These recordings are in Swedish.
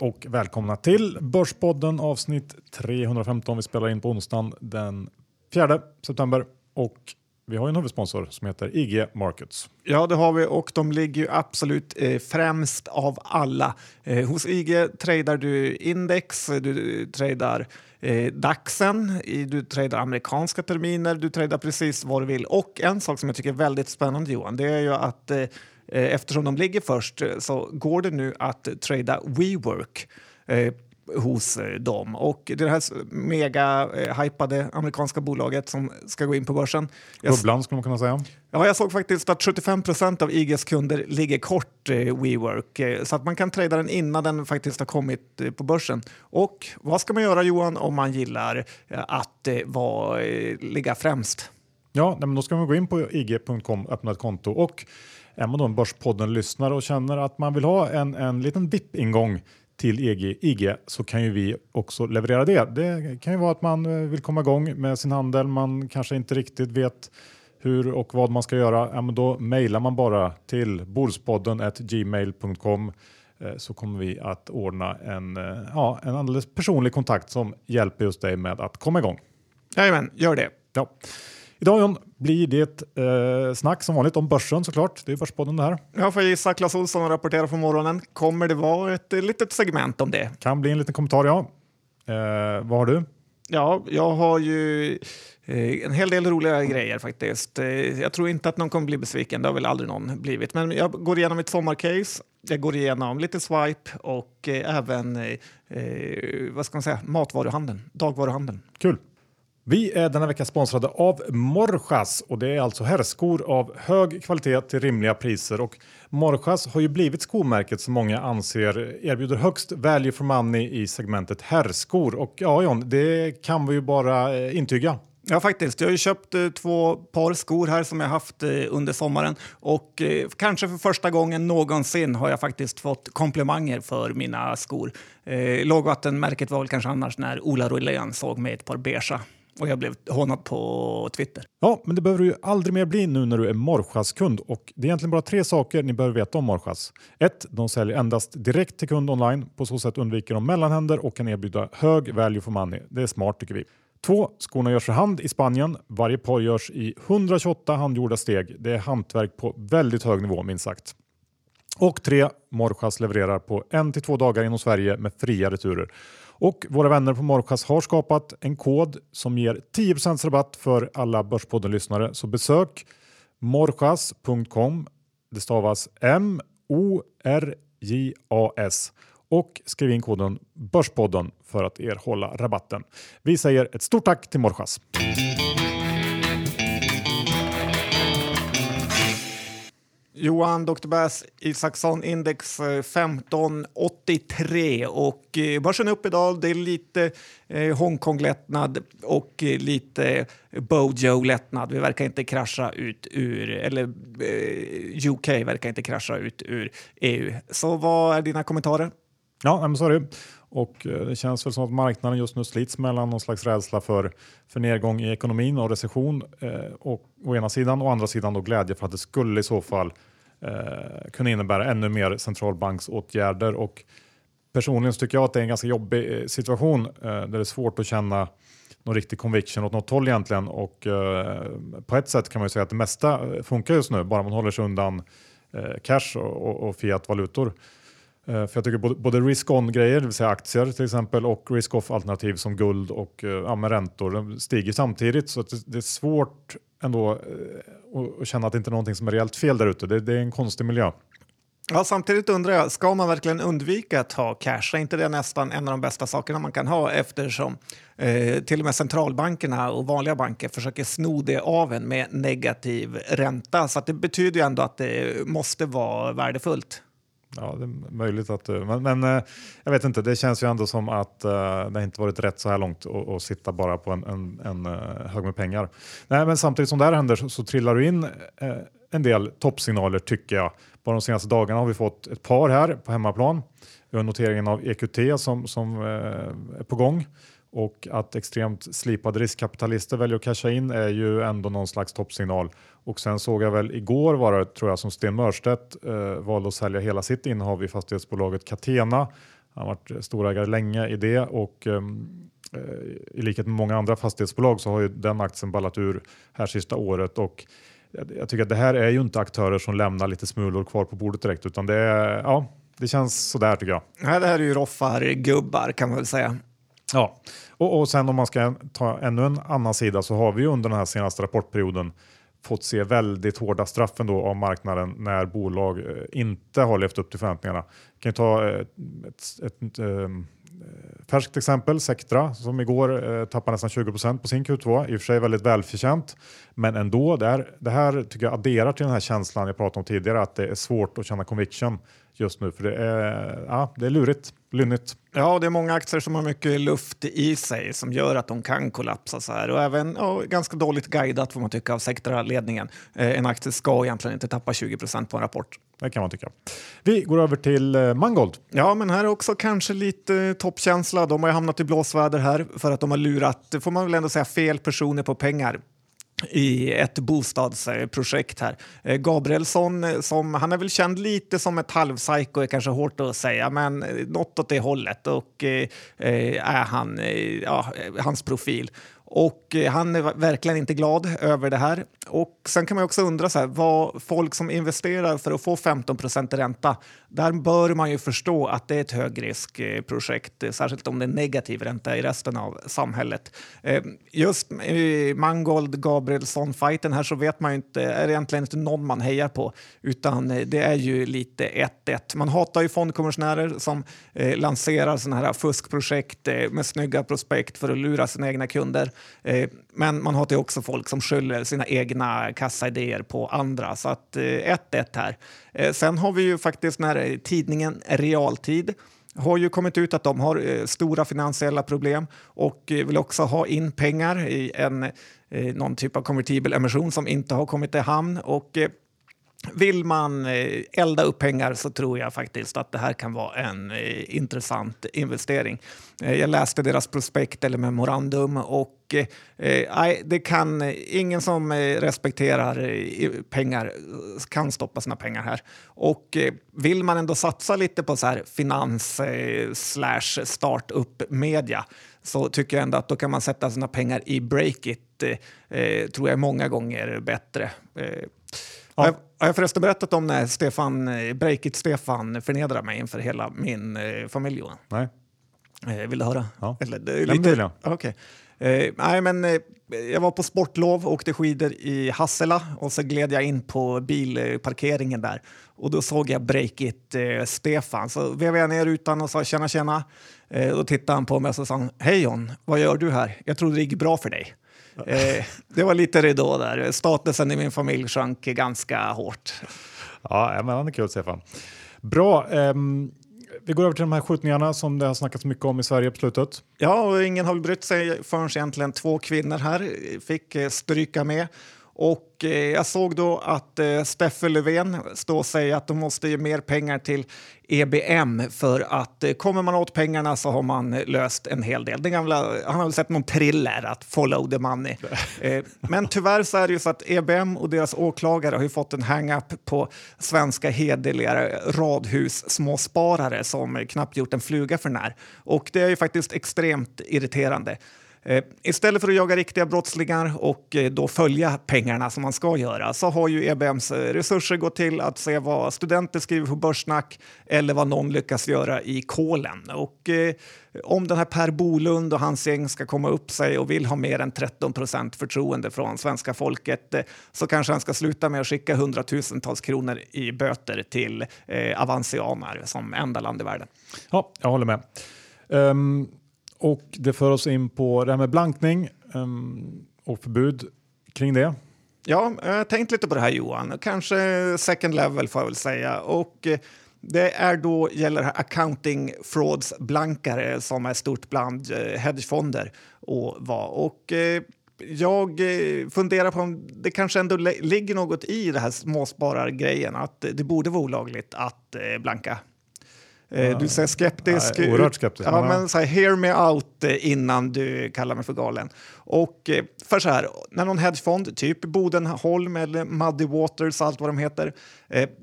Hej och välkomna till Börspodden avsnitt 315. Vi spelar in på onsdagen den 4 september och vi har en huvudsponsor som heter IG Markets. Ja, det har vi och de ligger ju absolut eh, främst av alla. Eh, hos IG tradar du index, du tradar eh, DAXen, du tradar amerikanska terminer, du tradar precis vad du vill. Och en sak som jag tycker är väldigt spännande Johan, det är ju att eh, eftersom de ligger först så går det nu att trada WeWork eh, hos eh, dem. Och det här mega eh, hypade amerikanska bolaget som ska gå in på börsen. Bubblan skulle man kunna säga. Ja, jag såg faktiskt att 75 procent av IGs kunder ligger kort eh, WeWork eh, så att man kan trada den innan den faktiskt har kommit eh, på börsen. Och vad ska man göra Johan om man gillar eh, att var, ligga främst? Ja, men då ska man gå in på ig.com, öppna ett konto och är man då en Börspodden-lyssnare och känner att man vill ha en, en liten VIP-ingång till EG, IG så kan ju vi också leverera det. Det kan ju vara att man eh, vill komma igång med sin handel, man kanske inte riktigt vet hur och vad man ska göra. Ja, men då mejlar man bara till bordspodden gmail.com eh, så kommer vi att ordna en, eh, ja, en alldeles personlig kontakt som hjälper just dig med att komma igång. Jajamän, gör det. Ja. Idag John, blir det eh, snack som vanligt om börsen såklart. Det är Börspodden det här. Jag får gissa, Clas Ohlson rapporterar på morgonen. Kommer det vara ett litet segment om det? Kan bli en liten kommentar, ja. Eh, vad har du? Ja, jag har ju eh, en hel del roliga grejer faktiskt. Eh, jag tror inte att någon kommer bli besviken, det har väl aldrig någon blivit. Men jag går igenom ett sommarcase, jag går igenom lite swipe och eh, även eh, vad ska man säga, matvaruhandeln, dagvaruhandeln. Kul! Vi är denna vecka sponsrade av Morjas och det är alltså herrskor av hög kvalitet till rimliga priser. Och Morjas har ju blivit skomärket som många anser erbjuder högst value for money i segmentet herrskor. Och ja, John, det kan vi ju bara eh, intyga. Ja, faktiskt. Jag har ju köpt eh, två par skor här som jag haft eh, under sommaren och eh, kanske för första gången någonsin har jag faktiskt fått komplimanger för mina skor. Eh, lågvattenmärket var väl kanske annars när Ola Rolén såg mig ett par beiga och jag blev hånad på Twitter. Ja, men det behöver du ju aldrig mer bli nu när du är Morjas-kund och det är egentligen bara tre saker ni behöver veta om Morjas. 1. De säljer endast direkt till kund online. På så sätt undviker de mellanhänder och kan erbjuda hög value for money. Det är smart tycker vi. 2. Skorna görs för hand i Spanien. Varje par görs i 128 handgjorda steg. Det är hantverk på väldigt hög nivå minst sagt. Och 3. Morjas levererar på en till två dagar inom Sverige med fria returer. Och våra vänner på Morjas har skapat en kod som ger 10% rabatt för alla Börspodden-lyssnare. Så besök morjas.com. Det stavas M-O-R-J-A-S och skriv in koden Börspodden för att erhålla rabatten. Vi säger ett stort tack till Morjas. Johan Dr. Bass Isaksson index eh, 1583 och eh, börsen är upp idag. Det är lite eh, Hongkong-lättnad och lite Bojo-lättnad. Vi verkar inte krascha ut ur, eller UK verkar inte krascha ut ur EU. Så vad är dina kommentarer? Ja, men så är det. Och eh, det känns väl som att marknaden just nu slits mellan någon slags rädsla för, för nedgång i ekonomin och recession eh, och, å ena sidan och å andra sidan då glädje för att det skulle i så fall eh, kunna innebära ännu mer centralbanksåtgärder. Och personligen så tycker jag att det är en ganska jobbig eh, situation eh, där det är svårt att känna någon riktig conviction åt något håll egentligen. Och eh, på ett sätt kan man ju säga att det mesta eh, funkar just nu, bara man håller sig undan eh, cash och, och fiat-valutor. Eh, för jag tycker både, risk-on-grejer, det vill säga aktier till exempel, och risk-off-alternativ som guld och eh, ja, med räntor de stiger samtidigt. Så det, det, är svårt ändå eh, att känna att det inte är någonting som är reellt fel där ute. Det, det, är en konstig miljö. Ja, samtidigt undrar jag, ska man verkligen undvika att ha cash? Är inte det nästan en av de bästa sakerna man kan ha eftersom eh, till och med centralbankerna och vanliga banker försöker sno det av en med negativ ränta. Så det betyder ju ändå att det måste vara värdefullt. Ja, det är möjligt att eh, men, men eh, jag vet inte. Det känns ju ändå som att uh, det inte varit rätt så här långt att sitta bara på en, en, en uh, hög med pengar. Nej, men samtidigt som det här händer så, så trillar du in uh, en del toppsignaler tycker jag. Bara de senaste dagarna har vi fått ett par här på hemmaplan. Vi har noteringen av EQT som, som är på gång och att extremt slipade riskkapitalister väljer att casha in är ju ändå någon slags toppsignal. Och sen såg jag väl igår var det tror jag som Sten Mörstedt eh, valde att sälja hela sitt innehav i fastighetsbolaget Catena. Han har varit storägare länge i det och ehm, eh, i likhet med många andra fastighetsbolag så har ju den aktien ballat ur här sista året och jag tycker att det här är ju inte aktörer som lämnar lite smulor kvar på bordet direkt utan det, är, ja, det känns sådär tycker jag. Nej, det här är ju roffargubbar kan man väl säga. Ja, och, och sen om man ska ta ännu en annan sida så har vi ju under den här senaste rapportperioden fått se väldigt hårda straffen då av marknaden när bolag eh, inte har levt upp till förväntningarna. Vi kan ta eh, ett, ett, ett, ett färskt exempel, Sectra, som igår eh, tappade nästan 20% på sin Q2. I och för sig väldigt välförtjänt, men ändå. Det här, det här tycker jag adderar till den här känslan jag pratade om tidigare, att det är svårt att känna conviction just nu, för det är, ja, det är lurigt, lynnigt. Ja, det är många aktier som har mycket luft i sig som gör att de kan kollapsa så här och även ja, ganska dåligt guidat får man tycka av sektorledningen. Eh, en aktie ska egentligen inte tappa 20% på en rapport. Det kan man tycka. Vi går över till eh, Mangold. Ja, men här är också kanske lite toppkänsla. De har ju hamnat i blåsväder här för att de har lurat, får man väl ändå säga, fel personer på pengar i ett bostadsprojekt här. Eh, Gabrielsson, eh, som, han är väl känd lite som ett halvpsyko, är kanske hårt att säga, men eh, något åt det hållet och eh, är han, ja, hans profil. Och eh, han är verkligen inte glad över det här. Och sen kan man också undra så här, vad folk som investerar för att få 15% ränta, där bör man ju förstå att det är ett högriskprojekt, eh, särskilt om det är negativ ränta i resten av samhället. Eh, just i Mangold Gabrielsson-fighten här så vet man ju inte, är det egentligen inte någon man hejar på, utan det är ju lite 1-1. Man hatar ju fondkommissionärer som lanserar sådana här fuskprojekt med snygga prospekt för att lura sina egna kunder. Eh, men man har också folk som skyller sina egna kassaidéer på andra. Så att eh, 1-1 här. Eh, sen har vi ju faktiskt när tidningen Realtid har ju kommit ut att de har stora finansiella problem och vill också ha in pengar i en, någon typ av konvertibel emission som inte har kommit i hamn. Och vill man eh, elda upp pengar så tror jag faktiskt att det här kan vara en eh, intressant investering. Eh, jag läste deras prospekt eller memorandum och eh, det kan, ingen som respekterar pengar kan stoppa sina pengar här. Och vill man ändå satsa lite på så här finans slash startup media så tycker jag ändå att då kan man sätta sina pengar i Breakit, eh, tror jag är många gånger bättre. Ja. Har, jag, har jag förresten berättat om när Stefan, eh, Breakit-Stefan förnedrade mig inför hela min eh, familj? Johan? Nej. Eh, vill du höra? Ja, Eller, det, lite... det vill jag. Okay. Eh, nej, men, eh, jag var på sportlov, och åkte skidor i Hassela och så gled jag in på bilparkeringen där. Och då såg jag Breakit-Stefan. Eh, så vevade jag ner rutan och sa tjena tjena. Eh, då tittade han på mig och så sa han, hej John, vad gör du här? Jag trodde det gick bra för dig. Eh, det var lite ridå där. Statusen i min familj sjönk ganska hårt. Ja, men han är kul Stefan. Bra. Um, vi går över till de här skjutningarna som det har snackats mycket om i Sverige på slutet. Ja, och ingen har brytt sig förrän egentligen två kvinnor här fick eh, stryka med. Och eh, jag såg då att eh, Steffe Löfven står och säger att de måste ge mer pengar till EBM för att eh, kommer man åt pengarna så har man löst en hel del. Den gamla, han har väl sett någon thriller, att follow the money. men tyvärr så är det ju så att EBM och deras åklagare har ju fått en hang-up på svenska hederliga radhus småsparare som knappt gjort en fluga för när. Och det är ju faktiskt extremt irriterande. Eh, istället för att jaga riktiga brottslingar och eh, då följa pengarna som man ska göra så har ju EBMs eh, resurser gått till att se vad studenter skriver på Börssnack eller vad någon lyckas göra i kolen. Och om den här Per Bolund och hans gäng ska komma upp sig och vill ha mer än 13 procent förtroende från svenska folket så kanske han ska sluta med att skicka hundratusentals kronor i böter till eh, Avancianer som enda land i världen. Ja, jag håller med. Um, och det för oss in på det här med blankning ehm, och förbud kring det. Ja, jag har tänkt lite på det här Johan. Kanske second level får jag väl säga. Och eh, det är då, gäller här accounting frauds blankare som är stort bland eh, hedgefonder och vad. Och jag funderar på om det kanske ändå ligger något i det här småsparargrejen, att det borde vara olagligt att blanka. Eh, du säger skeptisk. Ja, oerhört skeptisk. Ja, men så här, hear me out eh, innan du kallar mig för galen. Och eh, för så här, när någon hedgefond, typ Bodenholm eller Muddy Waters, allt vad de heter,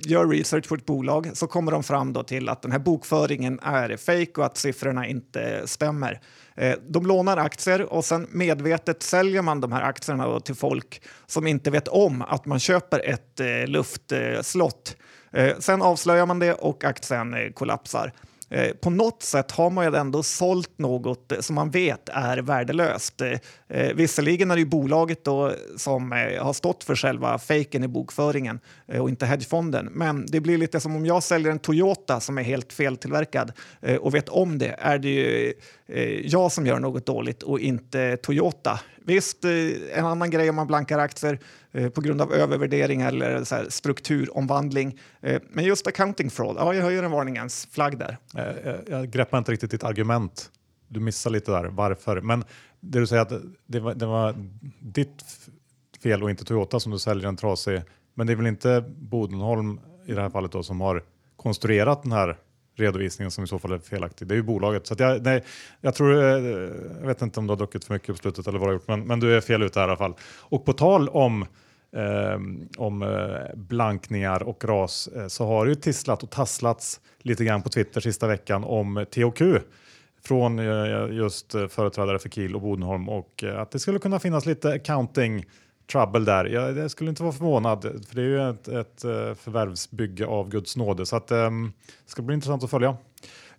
gör research på ett bolag så kommer de fram då till att den här bokföringen är fake och att siffrorna inte stämmer. De lånar aktier och sen medvetet säljer man de här aktierna till folk som inte vet om att man köper ett luftslott. Eh, sen avslöjar man det och aktien eh, kollapsar. Eh, på något sätt har man ju ändå sålt något eh, som man vet är värdelöst. Eh, visserligen är det ju bolaget då som eh, har stått för själva fejken i bokföringen eh, och inte hedgefonden. Men det blir lite som om jag säljer en Toyota som är helt feltillverkad eh, och vet om det är det ju eh, jag som gör något dåligt och inte Toyota. Visst, eh, en annan grej om man blankar aktier eh, på grund av övervärdering eller så här, strukturomvandling. Eh, men just accounting fraud, ja, jag höjer en varningens flagg där. Jag, jag greppar inte riktigt ditt argument. Du missar lite där varför. Men det du säger att det var, det var ditt fel och inte Toyota som du säljer en trasig. Men det är väl inte Bodenholm i det här fallet då, som har konstruerat den här redovisningen som i så fall är felaktig. Det är ju bolaget. Så jag, nej, jag, tror, eh, jag vet inte om du har druckit för mycket på slutet eller vad du har gjort, men, men du är fel ute i alla fall. Och på tal om eh, om eh, blankningar och ras eh, så har det ju tisslat och tasslats lite grann på Twitter sista veckan om THQ från just företrädare för Kiel och Bodenholm och att det skulle kunna finnas lite accounting trouble där. Jag, jag skulle inte vara förvånad, för det är ju ett, ett eh, förvärvsbygge av Guds nåde. Så att, um, det ska bli intressant att följa.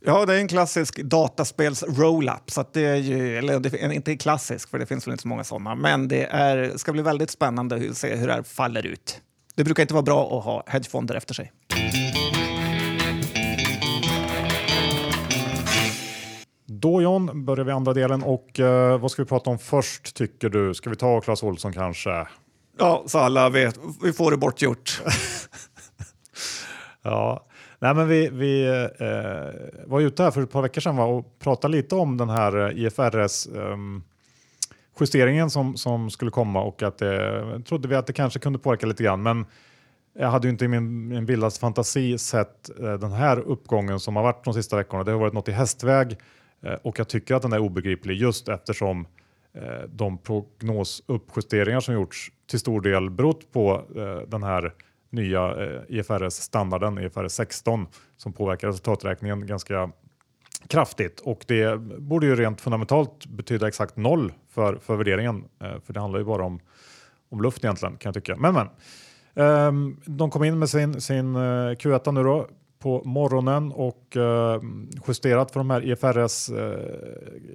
Ja, det är en klassisk dataspels roll-up. Så det är ju, eller det är inte klassisk, för det finns väl inte så många sådana. Men det är, ska bli väldigt spännande att se hur det här faller ut. Det brukar inte vara bra att ha hedgefonder efter sig. Då John börjar vi andra delen och uh, vad ska vi prata om först tycker du? Ska vi ta Clas Olsson kanske? Ja, så alla vet. Vi får det bortgjort. ja, nej men vi, vi uh, var ute här för ett par veckor sedan va, och pratade lite om den här eh, IFRS um, justeringen som, som skulle komma och att det, trodde vi att det kanske kunde påverka lite grann. Men jag hade ju inte i min, min vildaste fantasi sett eh, den här uppgången som har varit de sista veckorna. Det har varit något i hästväg Eh, Eh, och jag tycker att den är obegriplig just eftersom eh, de prognosuppjusteringar som gjorts till stor del berott på eh, den här nya IFRS-standarden, IFRS 16, som påverkar resultaträkningen ganska kraftigt. Och det borde ju rent fundamentalt betyda exakt noll för, för värderingen, för det handlar ju bara om, om luft egentligen kan jag tycka. Men men, ehm, de kom in med sin, sin Q1 nu då på morgonen och eh, justerat för de här IFRS eh,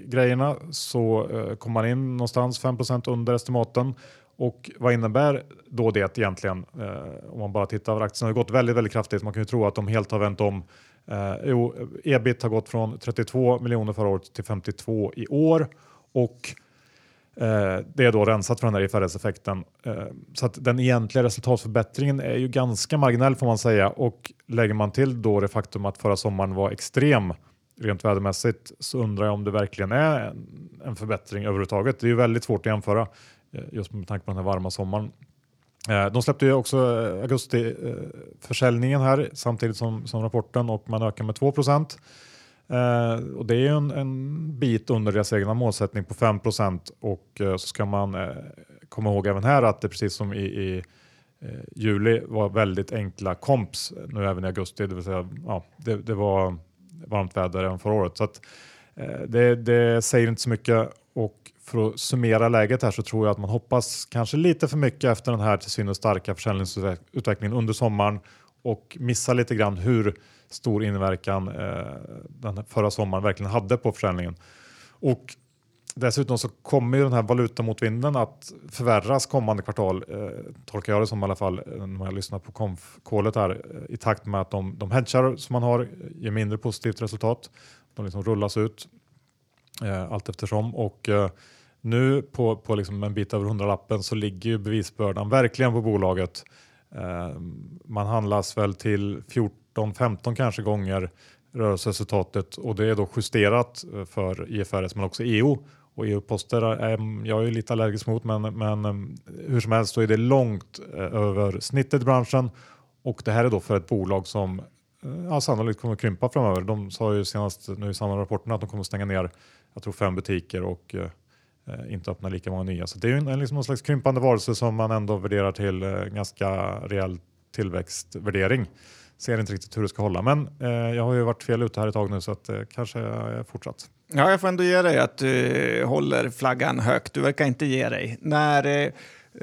grejerna så eh, kom man in någonstans 5 under estimaten. Och vad innebär då det egentligen? Eh, om man bara tittar på aktien har gått väldigt, väldigt kraftigt. Man kan ju tro att de helt har vänt om. Eh, jo, eh, ebit har gått från 32 miljoner förra året till 52 i år och Eh, det är då rensat från den här IFRS-effekten. Eh, så att den egentliga resultatförbättringen är ju ganska marginell får man säga och lägger man till då det faktum att förra sommaren var extrem rent vädermässigt så undrar jag om det verkligen är en förbättring överhuvudtaget. Det är ju väldigt svårt att jämföra eh, just med tanke på den här varma sommaren. Eh, de släppte ju också eh, augustiförsäljningen här samtidigt som, som rapporten och man ökar med 2 procent. Eh, och det är ju en, en, bit under deras egna målsättning på 5% och eh, så ska man eh, komma ihåg även här att det precis som i, i eh, juli var väldigt enkla komps eh, nu även i augusti, det vill säga ja, det, det var varmt väder även förra året. Så att, eh, det, det, säger inte så mycket. Och för att summera läget här så tror jag att man hoppas kanske lite för mycket efter den här till synes starka försäljningsutvecklingen under sommaren och missar lite grann hur stor inverkan eh, den förra sommaren verkligen hade på försäljningen. Och Dessutom så kommer ju den här valutamotvinden att förvärras kommande kvartal, eh, tolkar jag det som i alla fall eh, när jag lyssnar på konf-kolet här, eh, i takt med att de, de hedgar som man har eh, ger mindre positivt resultat. De liksom rullas ut eh, allt eftersom och eh, nu på, på liksom en bit över hundralappen så ligger ju bevisbördan verkligen på bolaget. Eh, man handlas väl till 14 14-15 kanske gånger rörelseresultatet och det är då justerat eh, för IFRS men också EU. Och EU-poster är jag är lite allergisk mot men, men eh, hur som helst så är det långt eh, över snittet i branschen och det här är då för ett bolag som ja, sannolikt kommer att krympa framöver. De sa ju senast nu i samband med rapporten att de kommer att stänga ner jag tror fem butiker och eh, inte öppna lika många nya. Så det är en, liksom en slags krympande varelse som man ändå värderar till eh, ganska rejäl tillväxtvärdering. Ser inte riktigt hur det ska hålla, men eh, jag har ju varit fel ute här ett tag nu så att eh, kanske jag är fortsatt. Ja, jag får ändå ge dig att du håller flaggan högt. Du verkar inte ge dig. När, eh,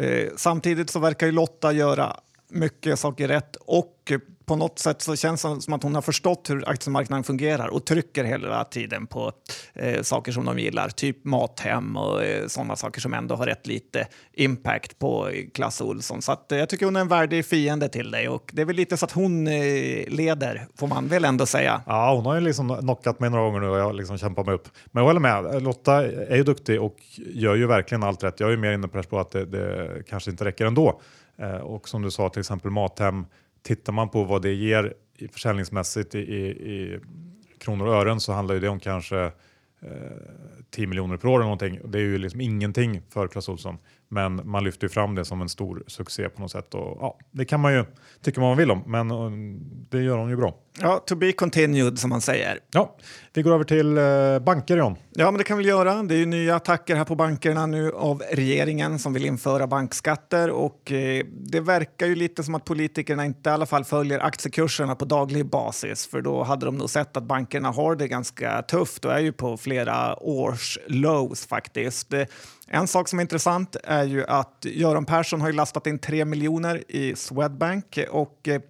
eh samtidigt så verkar ju Lotta göra mycket saker rätt och på något sätt så känns det som att hon har förstått hur aktiemarknaden fungerar och trycker hela tiden på eh, saker som de gillar, typ Mathem och eh, sådana saker som ändå har rätt lite impact på eh, Clas Olsson. Så att, eh, jag tycker hon är en värdig fiende till dig och det är väl lite så att hon eh, leder, får man väl ändå säga. Ja, hon har ju liksom knockat mig några gånger nu och jag liksom kämpat mig upp. Men jag håller med, Lotta är ju duktig och gör ju verkligen allt rätt. Jag är ju mer inne på att det, det kanske inte räcker ändå. Eh, och som du sa, till exempel Mathem tittar man på vad det ger försäljningsmässigt i, i, i kronor och ören så handlar det om kanske eh, 10 miljoner per år eller någonting. Det är ju liksom ingenting för Clas Ohlson. Men man lyfter ju fram det som en stor succé på något sätt. Och, ja, det kan man ju tycka vad man vill om, men eh, det gör hon ju bra. Ja, to be continued som man säger. Ja, vi går över till eh, banker John. Ja, men det kan vi göra. Det är ju nya attacker här på bankerna nu av regeringen som vill införa bankskatter och eh, det verkar ju lite som att politikerna inte i alla fall följer aktiekurserna på daglig basis för då hade de nog sett att bankerna har det ganska tufft och är ju på flera års lows faktiskt. En sak som är intressant är ju att Göran Persson har lastat in 3 miljoner i Swedbank och eh,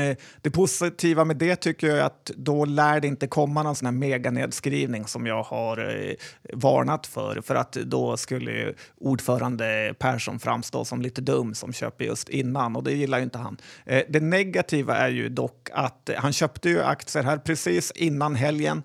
Eh, det positiva med det tycker jag är att då lär det inte komma någon sån här meganedskrivning som jag har eh, varnat för. För att då skulle ordförande Persson framstå som lite dum som köper just innan och det gillar ju inte han. Eh, det negativa är ju dock att han köpte ju aktier här precis innan helgen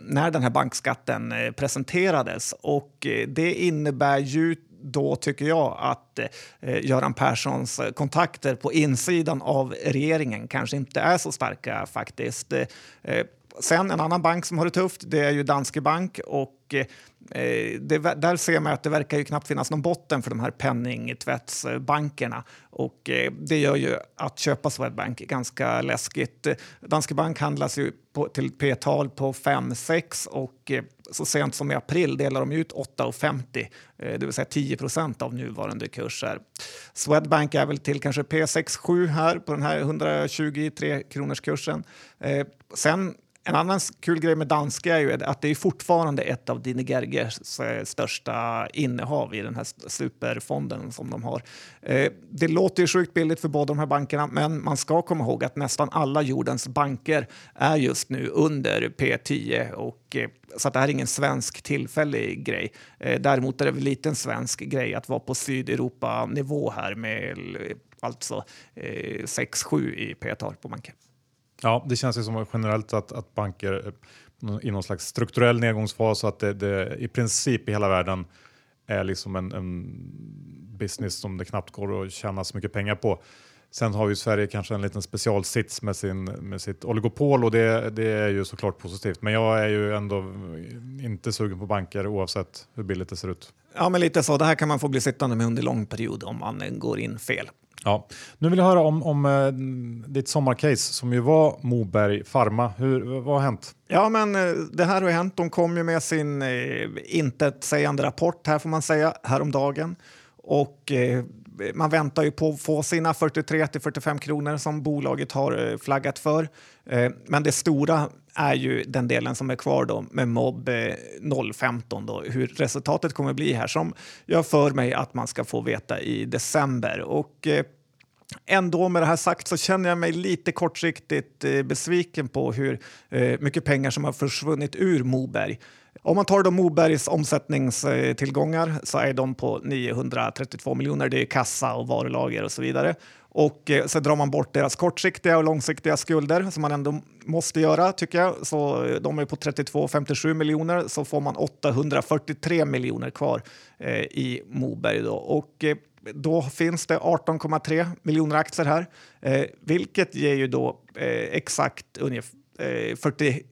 när den här bankskatten presenterades och det innebär ju då tycker jag att eh, Göran Perssons kontakter på insidan av regeringen kanske inte är så starka faktiskt. Eh, sen en annan bank som har det tufft, det är ju Danske Bank och eh, det, där ser man att det verkar ju knappt finnas någon botten för de här penningtvättsbankerna och eh, det gör ju att köpa Swedbank ganska läskigt. Danske Bank handlas ju på, till P-tal på 5-6 och eh, så sent som i april delar de ut 8,50, eh, det vill säga 10 procent av nuvarande kurser. Swedbank är väl till kanske P6-7 här på den här 123 kronors kursen. Eh, sen en annan kul grej med danska är ju att det är fortfarande ett av Dine Gergers eh, största innehav i den här superfonden som de har. Eh, det låter ju sjukt billigt för båda de här bankerna, men man ska komma ihåg att nästan alla jordens banker är just nu under P10 och eh, så att det här är ingen svensk tillfällig grej. Däremot är det väl lite en svensk grej att vara på Sydeuropa-nivå här med alltså 6-7 i P-tal på banker. Ja, det känns ju som generellt att, att banker eh, i någon slags strukturell nedgångsfas och att det, det, i princip i hela världen är liksom en, en business som det knappt går att tjäna så mycket pengar på. Sen har ju Sverige kanske en liten specialsits med, sin, med sitt oligopol och det, det är ju såklart positivt. Men jag är ju ändå inte sugen på banker oavsett hur billigt det ser ut. Ja, men lite så. Det här kan man få bli sittande med under lång period om man går in fel. Ja. Nu vill jag höra om, om eh, ditt sommarcase som ju var Moberg Pharma. Hur, vad har hänt? Ja, men eh, det här har hänt. De kom ju med sin eh, intetsägande rapport här får man säga häromdagen. Och eh, man väntar ju på att få sina 43 till 45 kronor som bolaget har eh, flaggat för. Eh, men det stora är ju den delen som är kvar då med MOB 015 eh, då, hur resultatet kommer bli här som jag för mig att man ska få veta i december. Och eh, Ändå med det här sagt så känner jag mig lite kortsiktigt eh, besviken på hur mycket pengar som har försvunnit ur Moberg. Om man tar då Mobergs omsättningstillgångar så är de på 932 miljoner. Det är kassa och varulager och så vidare. Och eh, så drar man bort deras kortsiktiga och långsiktiga skulder som man ändå måste göra tycker jag. Så eh, de är på 32,57 miljoner så får man 843 miljoner kvar eh, i Moberg. Då. Och eh, då finns det 18,3 miljoner aktier här, eh, vilket ger ju då eh, exakt ungefär 40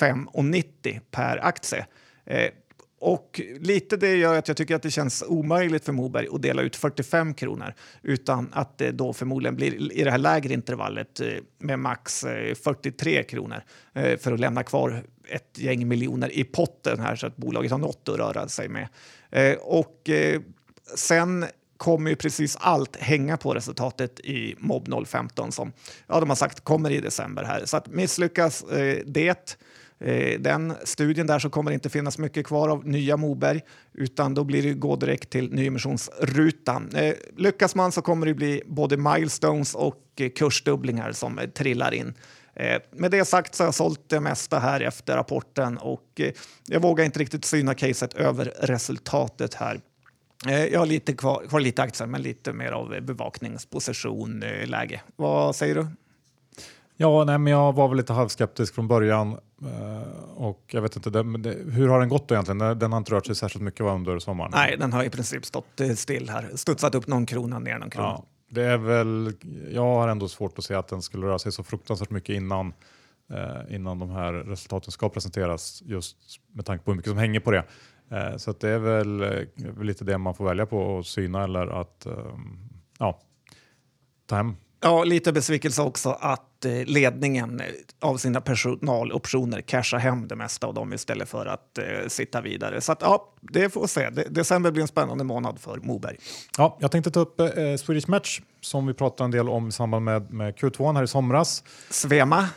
5,90 per aktie. Eh, och lite det gör att jag tycker att det känns omöjligt för Moberg att dela ut 45 kronor utan att det då förmodligen blir i det här lägre intervallet eh, med max eh, 43 kronor eh, för att lämna kvar ett gäng miljoner i potten här så att bolaget har något att röra sig med. Och sen kommer ju precis allt hänga på resultatet i Mob 015 som ja, de har sagt kommer i december här. Så att misslyckas det Eh, den studien där så kommer det inte finnas mycket kvar av nya Moberg utan då blir det gå direkt till nyemissionsrutan. Eh, lyckas man så kommer det bli både milestones och eh, kursdubblingar som trillar in. Med det sagt så har jag sålt det mesta här efter rapporten och jag vågar inte riktigt syna caset över resultatet här. Jag har lite kvar, kvar lite aktier, men lite mer av bevakningsposition läge. Vad säger du? Ja, nej, men jag var väl lite halvskeptisk från början uh, och jag vet inte, det, hur har den gått då egentligen? Den har inte rört sig särskilt mycket under sommaren. Nej, den har i princip stått eh, still här, studsat upp någon krona ner någon krona. Ja, det är väl, jag har ändå svårt att se att den skulle röra sig så fruktansvärt mycket innan, uh, innan de här resultaten ska presenteras just med tanke på hur mycket som hänger på det. Så det är väl, lite det man får välja på att syna eller att ja, ta hem Ja, lite besvikelse också att eh, ledningen eh, av sina personaloptioner cashar hem det mesta av dem istället för att eh, sitta vidare. Så att, ja, det får vi se. december blir en spännande månad för Moberg. Ja, jag tänkte ta upp eh, Swedish Match som vi pratade en del om i samband med, med Q2 här i somras. Svema.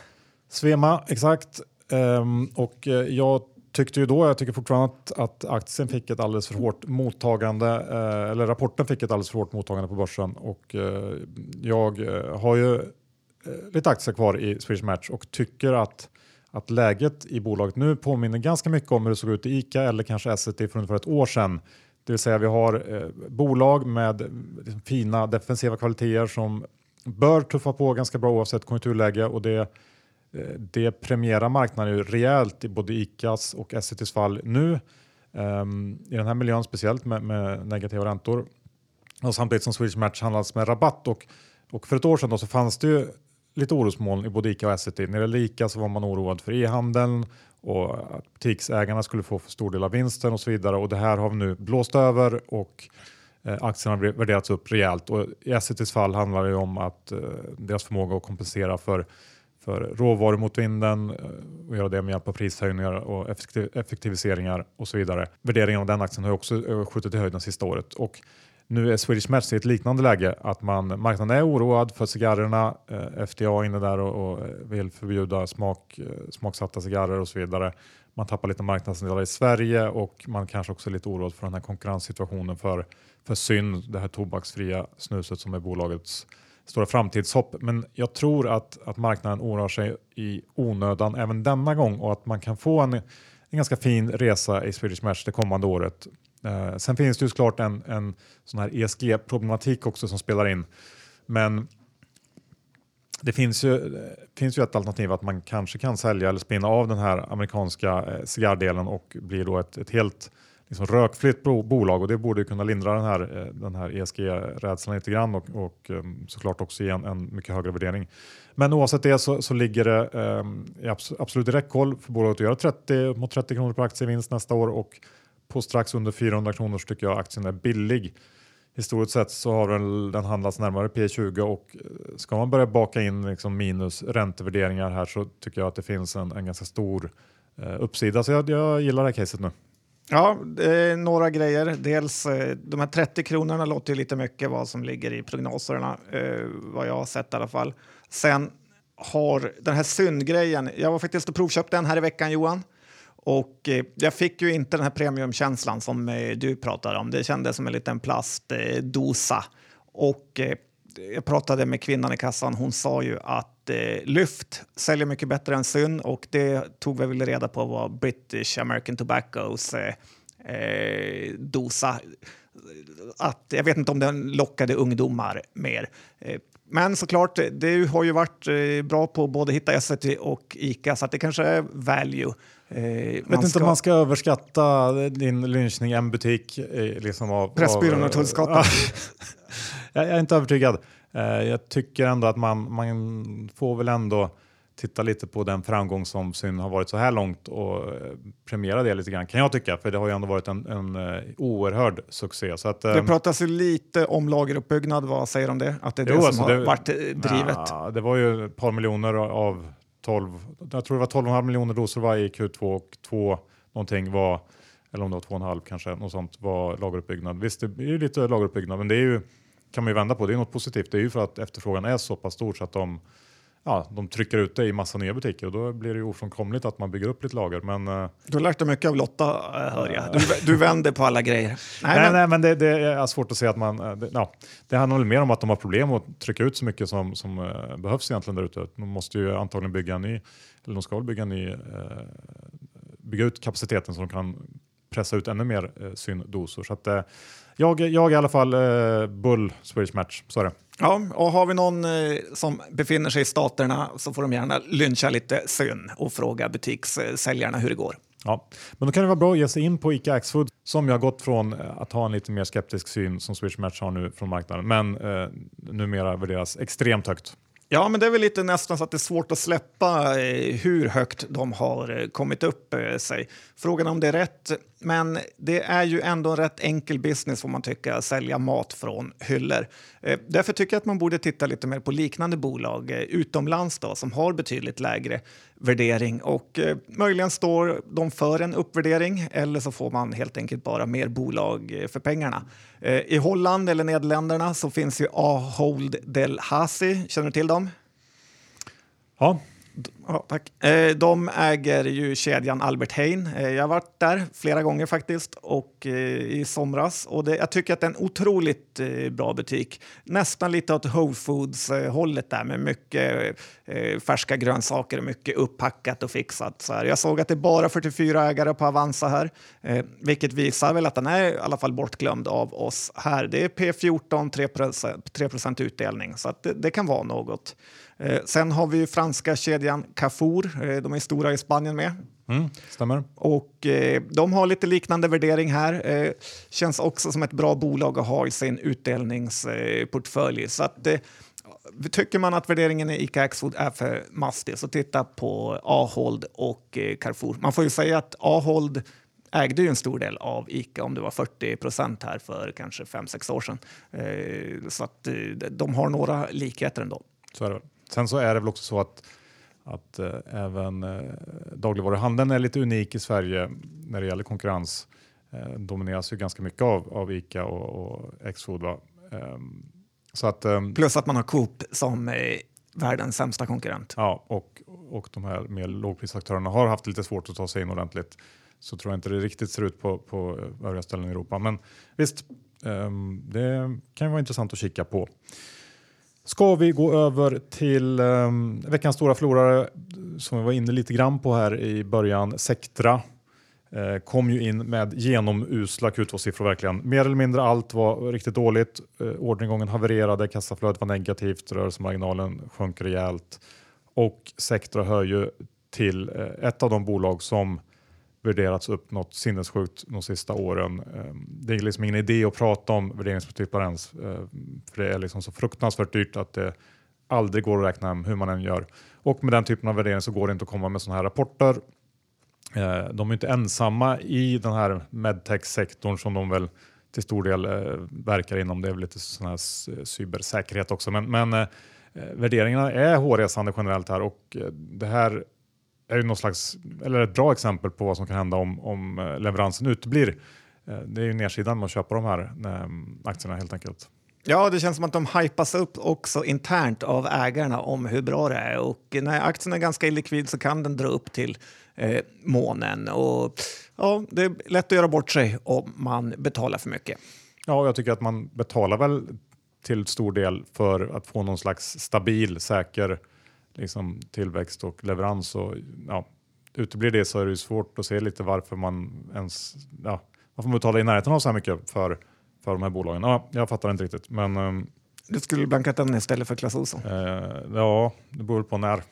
Svema, exakt. Um, och jag tyckte ju då, jag tycker fortfarande att, att aktien fick ett alldeles för hårt mottagande, eh, eller rapporten fick ett alldeles för hårt mottagande på börsen och eh, jag eh, har ju eh, lite aktier kvar i Swedish Match och tycker att, att läget i bolaget nu påminner ganska mycket om hur det såg ut i ICA eller kanske Essity för ungefär ett år sedan. Det vill säga vi har eh, bolag med liksom, fina defensiva kvaliteter som bör tuffa på ganska bra oavsett konjunkturläge och det Eh, det premierar marknaden ju rejält i både ICAs och Essitys fall nu. Um, I den här miljön speciellt med, med, negativa räntor. Och samtidigt som Swedish Match handlas med rabatt. Och, och för ett år sedan då så fanns det ju lite orosmoln i både ICA och Essity. När det gäller ICA så var man oroad för e-handeln och att butiksägarna skulle få för stor del av vinsten och så vidare. Och det här har vi nu blåst över och eh, aktierna har värderats upp rejält. Och I Essitys fall handlar det om att eh, deras förmåga att kompensera för för råvaror mot vinden eh, och göra det med hjälp av prishöjningar och effektiviseringar och så vidare. Värderingen av den aktien har också eh, skjutit i höjden sista året och nu är Swedish Match i ett liknande läge att man, marknaden är oroad för cigarrerna. Eh, FDA är inne där och, och vill förbjuda smak, smaksatta cigarrer och så vidare. Man tappar lite marknadsandelar i Sverige och man kanske också är lite oroad för den här konkurrenssituationen för, för Syn, det här tobaksfria snuset som är bolagets stora framtidshopp. Men jag tror att, att marknaden oroar sig i onödan även denna gång och att man kan få en, en ganska fin resa i Swedish Match det kommande året. Eh, sen finns det ju såklart en, en sån här ESG-problematik också som spelar in. Men det finns ju, finns ju ett alternativ att man kanske kan sälja eller spinna av den här amerikanska eh, cigarrdelen och blir då ett, ett helt liksom rökfritt bolag och det borde kunna lindra den här, eh, den här ESG-rädslan lite grann och, och ehm, såklart också ge en, en, mycket högre värdering. Men oavsett det så, så ligger det um, i absolut räckhåll för bolaget att göra 30 mot 30 kronor per aktie vinst nästa år och på strax under 400 kronor så tycker jag aktien är billig. Historiskt sett så har den, den handlats närmare P20 och eh, ska man börja baka in liksom minus räntevärderingar här så tycker jag att det finns en, en ganska stor eh, uppsida. Så jag, jag gillar det här caset nu. Ja, några grejer. Dels eh, de här 30 kronorna låter ju lite mycket vad som ligger i prognoserna, eh, vad jag har sett i alla fall. Sen har den här syndgrejen, jag var faktiskt och provköpte den här i veckan Johan. Och eh, jag fick ju inte den här premiumkänslan som eh, du pratar om. Det kändes som en liten plastdosa. Och eh, jag pratade med kvinnan i kassan. Hon sa ju att eh, Lyft säljer mycket bättre än Syn och det tog vi väl reda på var British American Tobaccos eh, eh, dosa. Att, jag vet inte om den lockade ungdomar mer. Eh, men såklart, du har ju varit eh, bra på både hitta Essity och Ica så att det kanske är value. Eh, vet inte ska... om man ska överskatta din lynchning i en butik. Eh, liksom av, Pressbyrån och Tullsgatan. jag är inte övertygad. Eh, jag tycker ändå att man, man får väl ändå titta lite på den framgång som Syn har varit så här långt och eh, premiera det lite grann kan jag tycka, för det har ju ändå varit en, en oerhörd succé. Så att, det pratas ju lite om lageruppbyggnad, vad säger du om det? Att det är det jo, som alltså har det, varit drivet? Na, det var ju ett par miljoner av 12, jag tror det var 12,5 miljoner doser var i Q2 och 2 någonting var, eller om det var 2,5 kanske, något sånt var lageruppbyggnad. Visst, det är ju lite lageruppbyggnad, men det är ju, kan man ju vända på, det är något positivt. Det är ju för att efterfrågan är så pass stor så att de ja, de trycker ut det i massa nya butiker och då blir det ju ofrånkomligt att man bygger upp lite lager. Men, uh, du har lärt dig mycket av Lotta, uh, hör jag. Du, du vänder på alla grejer. Nej, nej, men, nej, men det, det, är svårt att se att man... Det, ja, det handlar väl mer om att de har problem att trycka ut så mycket som, som behövs egentligen där ute. De måste ju antagligen bygga en ny, eller de ska bygga en ny, bygga ut kapaciteten så de kan pressa ut ännu mer uh, syndosor. Så att, jag, jag är i alla fall bull Swedish Match, så är det. Ja, och har vi någon eh, som befinner sig i staterna så får de gärna lyncha lite syn och fråga butikssäljarna hur det går. Ja, men då kan det vara bra att ge sig in på ICA Axfood som jag har gått från eh, att ha en lite mer skeptisk syn som Swedish Match har nu från marknaden, men eh, numera värderas extremt högt. Ja, men det är väl lite nästan så att det är svårt att släppa eh, hur högt de har eh, kommit upp eh, sig. Frågan om det är rätt, men det är ju ändå en rätt enkel business får man tycka, sälja mat från hyllor. Därför tycker jag att man borde titta lite mer på liknande bolag utomlands då, som har betydligt lägre värdering och eh, möjligen står de för en uppvärdering eller så får man helt enkelt bara mer bolag eh, för pengarna. Eh, I Holland eller Nederländerna så finns ju Ahold Delhaize, känner du till dem? Ja, Ja, tack. Eh, de äger ju kedjan Albert Heijn. Eh, jag har varit där flera gånger faktiskt och eh, i somras och det, jag tycker att det är en otroligt bra butik. Nästan lite åt Whole Foods-hållet där med mycket färska grönsaker och mycket upppackat och fixat. Så här. Jag såg att det är bara 44 ägare på Avanza här, vilket visar väl att den är i alla fall bortglömd av oss här. Det är P14, 3 3 utdelning, så det, det kan vara något. Sen har vi ju franska kedjan Carrefour. Eh, de är stora i Spanien med. Mm, stämmer. Och eh, de har lite liknande värdering här. Eh, känns också som ett bra bolag att ha i sin utdelningsportfölj. så att, eh, tycker man att värderingen i ICA Axfood är för mastig så titta på Ahold och Carrefour. Man får ju säga att Ahold ägde ju en stor del av Ica, om det var 40 procent här för kanske 5-6 år sedan. Eh, så att de har några likheter ändå. Så är det. Sen så är det väl också så att, att äh, även äh, dagligvaruhandeln är lite unik i Sverige när det gäller konkurrens. Äh, domineras ju ganska mycket av, av Ica och, och Xfood. Ähm, så att, ähm, Plus att man har Coop som är världens sämsta konkurrent. Ja, och, och de här mer lågprisaktörerna har haft lite svårt att ta sig in ordentligt. Så tror jag inte det riktigt ser ut på, på övriga ställen i Europa. Men visst, ähm, det kan vara intressant att kika på. Ska vi gå över till um, veckans stora förlorare som vi var inne lite grann på här i början. Sectra Uh, kom ju in med genomusla Q2-siffror verkligen. Mer eller mindre allt var riktigt dåligt. Uh, orderingången havererade, kassaflödet var negativt, rörelsemarginalen sjönk rejält och Sectra hör ju till uh, ett av de bolag som värderats upp något sinnessjukt de sista åren. Ehm, det är liksom ingen idé att prata om värderingsprinciper eh, för det är liksom så fruktansvärt dyrt att det aldrig går att räkna hem hur man än gör. Och med den typen av värdering så går det inte att komma med sådana här rapporter. Eh, de är inte ensamma i den här medtech-sektorn som de väl till stor del eh, verkar inom. Det är väl lite sån här cybersäkerhet också. Men, men värderingarna är hårresande generellt här och det här är ju någon slags, eller ett bra exempel på vad som kan hända om, om eh, leveransen uteblir. Eh, det är ju nedsidan med att köpa de här eh, aktierna helt enkelt. Ja, det känns som att de hypas upp också internt av ägarna om hur bra det är och när aktien är ganska illikvid så kan den dra upp till eh, månen och ja, det är lätt att göra bort sig om man betalar för mycket. Ja, jag tycker att man betalar väl till stor del för att få någon slags stabil, säker liksom, tillväxt och leverans. Och, ja, uteblir det så är det svårt att se lite varför man ens ja, varför man betalar i närheten av så här mycket för, för de här bolagen. Ja, jag fattar inte riktigt. Men, um, du skulle blankat den istället för Clas Ohlson? Eh, ja, det beror på när.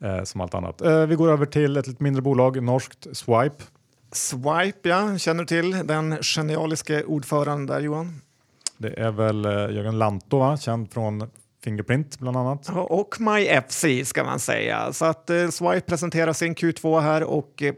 eh, som allt annat. Eh, vi går över till ett lite mindre bolag, norskt Swipe. Swipe, ja. Känner du till den genialiske ordföranden där Johan? Det är väl eh, Jörgen Lantto, va? känd från Fingerprint bland annat. Och MyFC ska man säga. Så att eh, Swipe presenterar sin Q2 här och eh,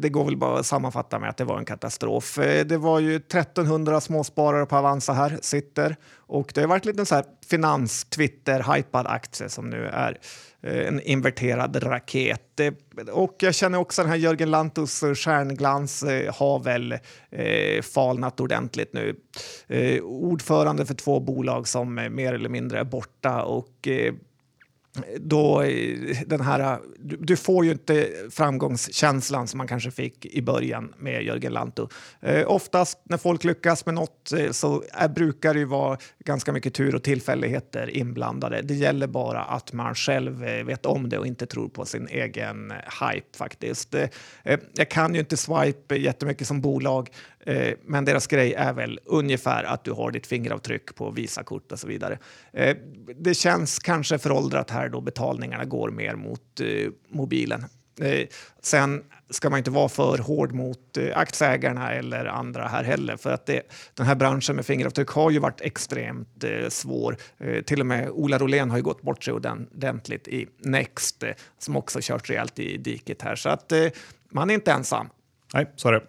det går väl bara att sammanfatta med att det var en katastrof. Eh, det var ju 1300 småsparare på Avanza här sitter och det har varit lite så här finans-Twitter-hypad aktie som nu är Eh, en inverterad raket. Eh, och jag känner också den här Jörgen Lantos eh, stjärnglans har väl eh, falnat ordentligt nu. Eh, ordförande för två bolag som mer eller mindre är borta och eh, då eh, den här, du, du, får ju inte framgångskänslan som man kanske fick i början med Jörgen Lantto. Eh, oftast när folk lyckas med något eh, så är, brukar det ju vara ganska mycket tur och tillfälligheter inblandade. Det gäller bara att man själv eh, vet om det och inte tror på sin egen eh, hype faktiskt. Eh, jag kan ju inte Swipe jättemycket som bolag Eh, men deras grej är väl ungefär att du har ditt fingeravtryck på Visakort och så vidare. Eh, det känns kanske föråldrat här då betalningarna går mer mot eh, mobilen. Eh, sen ska man inte vara för hård mot eh, aktieägarna eller andra här heller för att det, den här branschen med fingeravtryck har ju varit extremt eh, svår. till och med Ola Rolén har ju gått bort sig ordentligt i Next som också kört rejält i diket här så att man är inte ensam. Nej, så är det.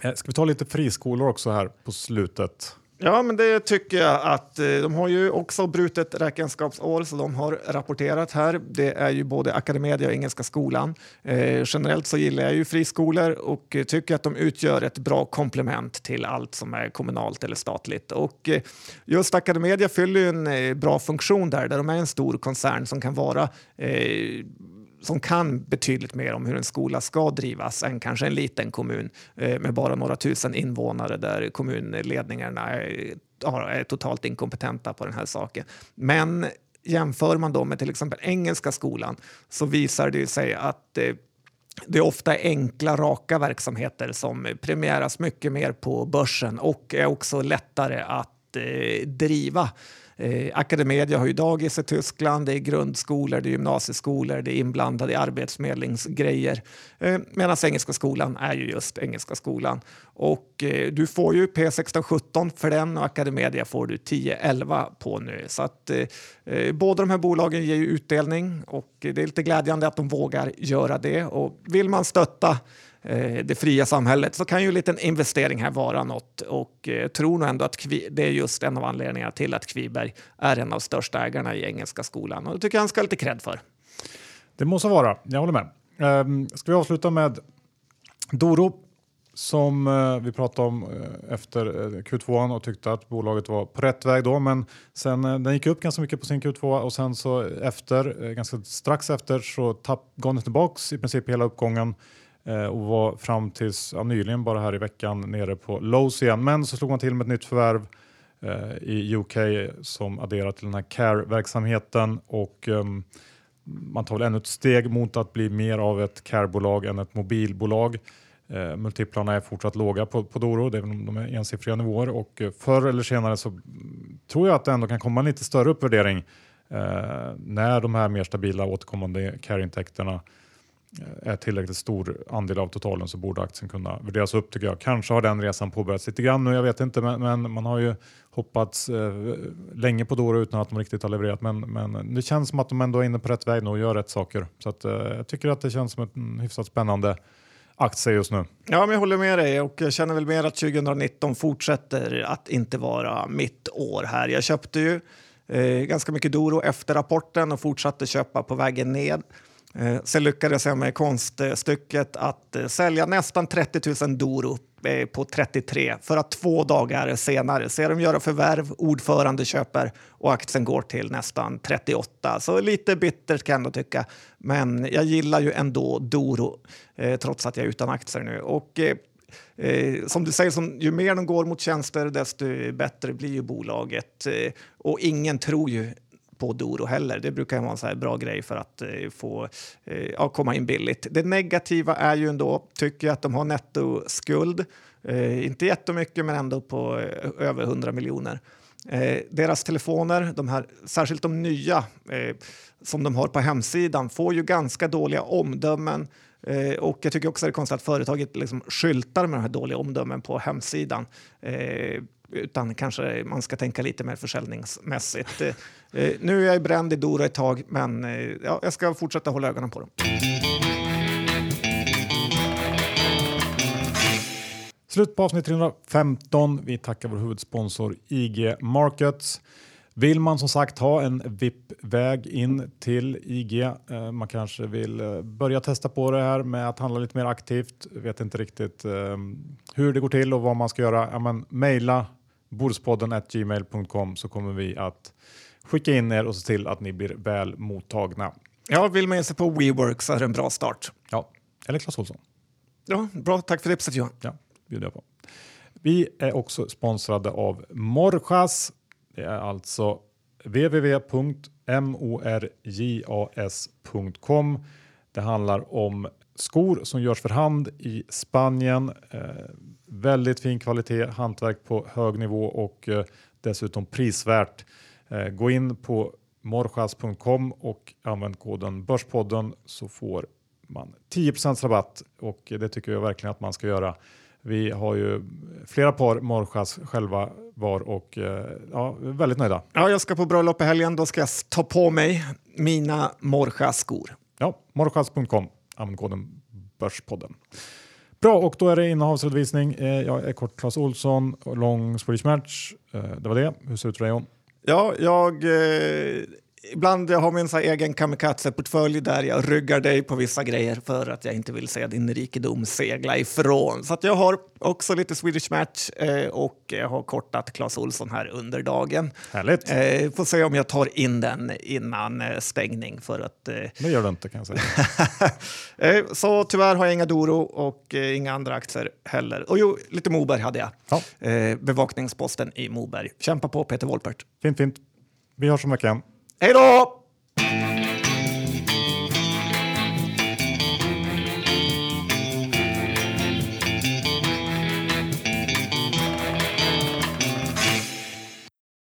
Eh, ska vi ta lite friskolor också här på slutet? Ja, men det tycker jag att eh, de har ju också brutet räkenskapsår så de har rapporterat här. Det är ju både Academedia och Engelska skolan. Eh, generellt så gillar jag ju friskolor och tycker att de utgör ett bra komplement till allt som är kommunalt eller statligt. Och eh, just Academedia fyller ju en eh, bra funktion där, där de är en stor koncern som kan vara eh, som kan betydligt mer om hur en skola ska drivas än kanske en liten kommun eh, med bara några tusen invånare där kommunledningarna är, är totalt inkompetenta på den här saken. Men jämför man då med till exempel engelska skolan så visar det sig att eh, det är ofta enkla, raka verksamheter som premieras mycket mer på börsen och är också lättare att eh, driva. Eh, Academedia har ju dagis i Tyskland, det är grundskolor, det är gymnasieskolor, det är inblandade i arbetsförmedlingsgrejer. Eh, Medan Engelska skolan är ju just Engelska skolan. Och eh, du får ju P1617 för den och Academedia får du 1011 på nu. Så att eh, eh, båda de här bolagen ger ju utdelning och det är lite glädjande att de vågar göra det. Och vill man stötta Eh, det fria samhället så kan ju en liten investering här vara något. Och eh, tror nog ändå att Kvi, det är just en av anledningarna till att Kviberg är en av största ägarna i Engelska skolan. Och det tycker jag han ska ha lite cred för. Det måste vara, jag håller med. Ehm, ska vi avsluta med Doro som eh, vi pratade om eh, efter Q2 och tyckte att bolaget var på rätt väg då, men sen den gick upp ganska mycket på sin Q2 och sen så efter, ganska strax efter så tapp, gav den tillbaks i princip hela uppgången. Eh, och var fram tills ja, nyligen, bara här i veckan, nere på lows igen. Men så slog man till med ett nytt förvärv eh, i UK som adderar till den här care-verksamheten och eh, man tar väl ännu ett steg mot att bli mer av ett care-bolag än ett mobilbolag. Eh, multiplarna är fortsatt låga på, på Doro, det är, de är ensiffriga nivåer och eh, förr eller senare så tror jag att det ändå kan komma en lite större uppvärdering eh, när de här mer stabila återkommande care-intäkterna Eh, Eh, är tillräckligt stor andel av totalen så borde aktien kunna värderas upp tycker jag. Kanske har den resan påbörjats lite grann nu, jag vet inte, men, men man har ju hoppats eh, länge på Doro utan att de riktigt har levererat. Men, men det känns som att de ändå är inne på rätt väg nu och gör rätt saker. Så att, eh, jag tycker att det känns som en mm, hyfsat spännande aktie just nu. Ja, men jag håller med dig och jag känner väl mer att 2019 fortsätter att inte vara mitt år här. Jag köpte ju eh, ganska mycket Doro efter rapporten och fortsatte köpa på vägen ned. Eh, sen lyckades jag med konststycket att eh, sälja nästan 30 000 Doro på 33 för att två dagar senare se dem göra förvärv, ordförande köper och aktien går till nästan 38. Så lite bittert kan jag ändå tycka. Men jag gillar ju ändå Doro eh, trots att jag är utan aktier nu. Och, eh, Eh, som du säger, som, ju mer de går mot tjänster desto bättre blir ju bolaget. Eh, och ingen tror ju på Doro heller. Det brukar vara en så bra grej för att eh, få eh, ja, komma in billigt. Det negativa är ju ändå, tycker jag, att de har nettoskuld. Eh, inte jättemycket, men ändå på eh, över 100 miljoner. Eh, deras telefoner, de här, särskilt de nya eh, som de har på hemsidan, får ju ganska dåliga omdömen. Eh, och jag tycker också att det är konstigt att företaget liksom skyltar med de här dåliga omdömen på hemsidan. Eh, utan kanske man ska tänka lite mer försäljningsmässigt. Eh, eh, nu är jag bränd i Doro ett tag, men eh, ja, jag ska fortsätta hålla ögonen på dem. Slut på avsnitt 315. Vi tackar vår huvudsponsor IG Markets. Vill man som sagt ha en VIP-väg in till IG, eh, man kanske vill eh, börja testa på det här med att handla lite mer aktivt, vet inte riktigt eh, hur det går till och vad man ska göra, ja, men mejla bordspodden gmail.com så kommer vi att skicka in er och se till att ni blir väl mottagna. Ja, vill man ge sig på WeWork så är det en bra start. Ja, eller Clas Ohlson. Ja, bra, tack för tipset Johan. Ja, bjuder jag på. Vi är också sponsrade av Morjas. Det är alltså www.morjas.com. Det handlar om skor som görs för hand i Spanien. Eh, väldigt fin kvalitet, hantverk på hög nivå och eh, dessutom prisvärt. Eh, gå in på morjas.com och använd koden Börspodden så får man 10 rabatt och det tycker jag verkligen att man ska göra. Vi har ju flera par Morjas själva var och eh, ja, väldigt nöjda. Ja, jag ska på bröllop i helgen. Då ska jag ta på mig mina Morjas-skor. Ja, morjas.com. Använd koden Börspodden. Bra, och då är det innehavsredovisning. Eh, jag är kort Clas Olsson, lång Swedish Match. Eh, det var det. Hur ser det ut för dig John? Ja, jag ibland jag har min så egen kamikaze-portfölj där jag ryggar dig på vissa grejer för att jag inte vill se din rikedom segla ifrån. Så jag har också lite Swedish Match eh, och jag har kortat Clas Olsson här under dagen. Härligt. Eh, får se om jag tar in den innan eh, stängning för att... Eh, det gör du inte kan jag säga. Eh, så tyvärr har jag inga Doro och eh, inga andra aktier heller. Och jo, lite Moberg hade jag. Ja. Eh, bevakningsposten i Moberg. Kämpa på Peter Wolpert. Fint, fint. Vi hörs om veckan. Hej då!